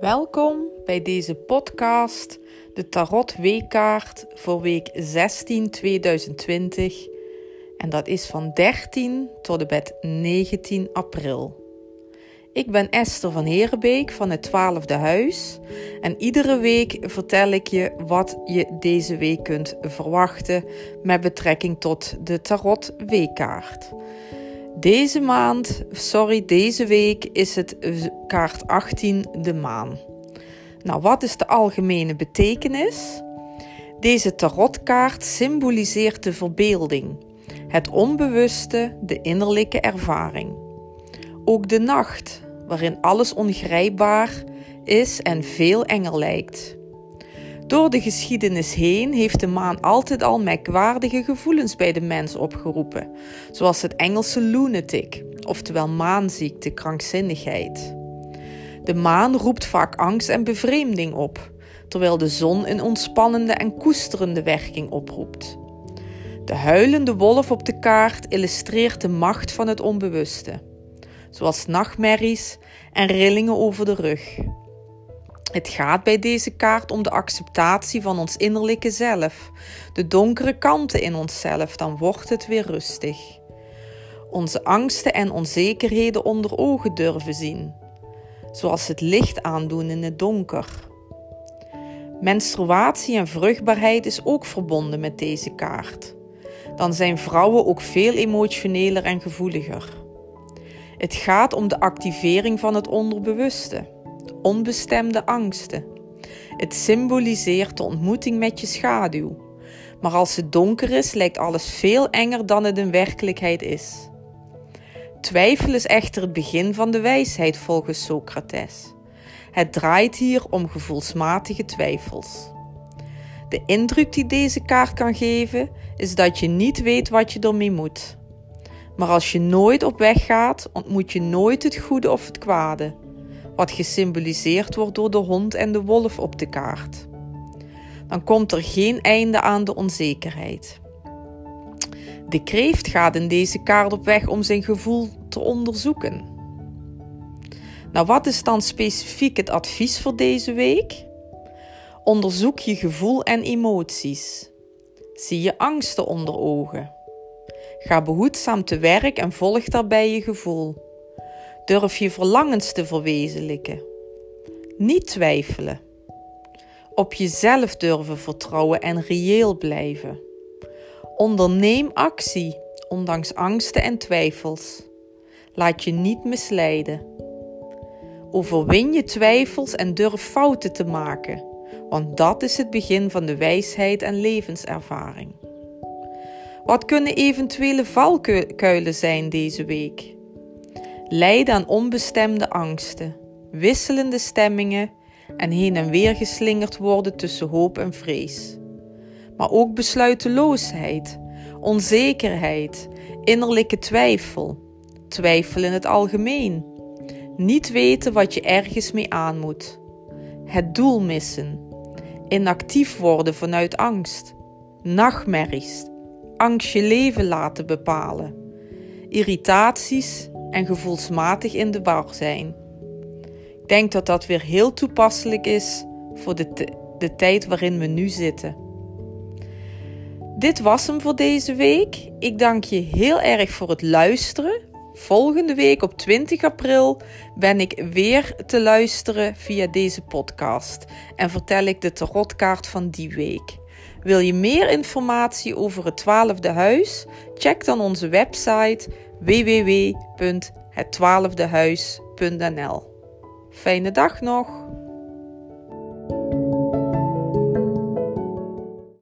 Welkom bij deze podcast, de Tarot Weekkaart voor week 16 2020. En dat is van 13 tot en met 19 april. Ik ben Esther van Herenbeek van het 12e huis en iedere week vertel ik je wat je deze week kunt verwachten met betrekking tot de Tarot Weekkaart. Deze maand, sorry, deze week is het kaart 18 de maan. Nou, wat is de algemene betekenis? Deze tarotkaart symboliseert de verbeelding, het onbewuste, de innerlijke ervaring. Ook de nacht, waarin alles ongrijpbaar is en veel enger lijkt. Door de geschiedenis heen heeft de maan altijd al merkwaardige gevoelens bij de mens opgeroepen, zoals het Engelse lunatic, oftewel maanziekte, krankzinnigheid. De maan roept vaak angst en bevreemding op, terwijl de zon een ontspannende en koesterende werking oproept. De huilende wolf op de kaart illustreert de macht van het onbewuste, zoals nachtmerries en rillingen over de rug. Het gaat bij deze kaart om de acceptatie van ons innerlijke zelf, de donkere kanten in onszelf, dan wordt het weer rustig. Onze angsten en onzekerheden onder ogen durven zien, zoals het licht aandoen in het donker. Menstruatie en vruchtbaarheid is ook verbonden met deze kaart. Dan zijn vrouwen ook veel emotioneler en gevoeliger. Het gaat om de activering van het onderbewuste onbestemde angsten. Het symboliseert de ontmoeting met je schaduw. Maar als het donker is, lijkt alles veel enger dan het in werkelijkheid is. Twijfel is echter het begin van de wijsheid volgens Socrates. Het draait hier om gevoelsmatige twijfels. De indruk die deze kaart kan geven is dat je niet weet wat je ermee moet. Maar als je nooit op weg gaat, ontmoet je nooit het goede of het kwade wat gesymboliseerd wordt door de hond en de wolf op de kaart. Dan komt er geen einde aan de onzekerheid. De kreeft gaat in deze kaart op weg om zijn gevoel te onderzoeken. Nou, wat is dan specifiek het advies voor deze week? Onderzoek je gevoel en emoties. Zie je angsten onder ogen. Ga behoedzaam te werk en volg daarbij je gevoel. Durf je verlangens te verwezenlijken. Niet twijfelen. Op jezelf durven vertrouwen en reëel blijven. Onderneem actie, ondanks angsten en twijfels. Laat je niet misleiden. Overwin je twijfels en durf fouten te maken, want dat is het begin van de wijsheid en levenservaring. Wat kunnen eventuele valkuilen zijn deze week? Lijden aan onbestemde angsten, wisselende stemmingen en heen en weer geslingerd worden tussen hoop en vrees. Maar ook besluiteloosheid, onzekerheid, innerlijke twijfel, twijfel in het algemeen, niet weten wat je ergens mee aan moet, het doel missen, inactief worden vanuit angst, nachtmerries, angst je leven laten bepalen, irritaties en gevoelsmatig in de war zijn. Ik denk dat dat weer heel toepasselijk is voor de, de tijd waarin we nu zitten. Dit was hem voor deze week. Ik dank je heel erg voor het luisteren. Volgende week op 20 april ben ik weer te luisteren via deze podcast en vertel ik de tarotkaart van die week. Wil je meer informatie over het twaalfde huis? Check dan onze website www.hetwaalfdehuis.nl. Fijne dag nog!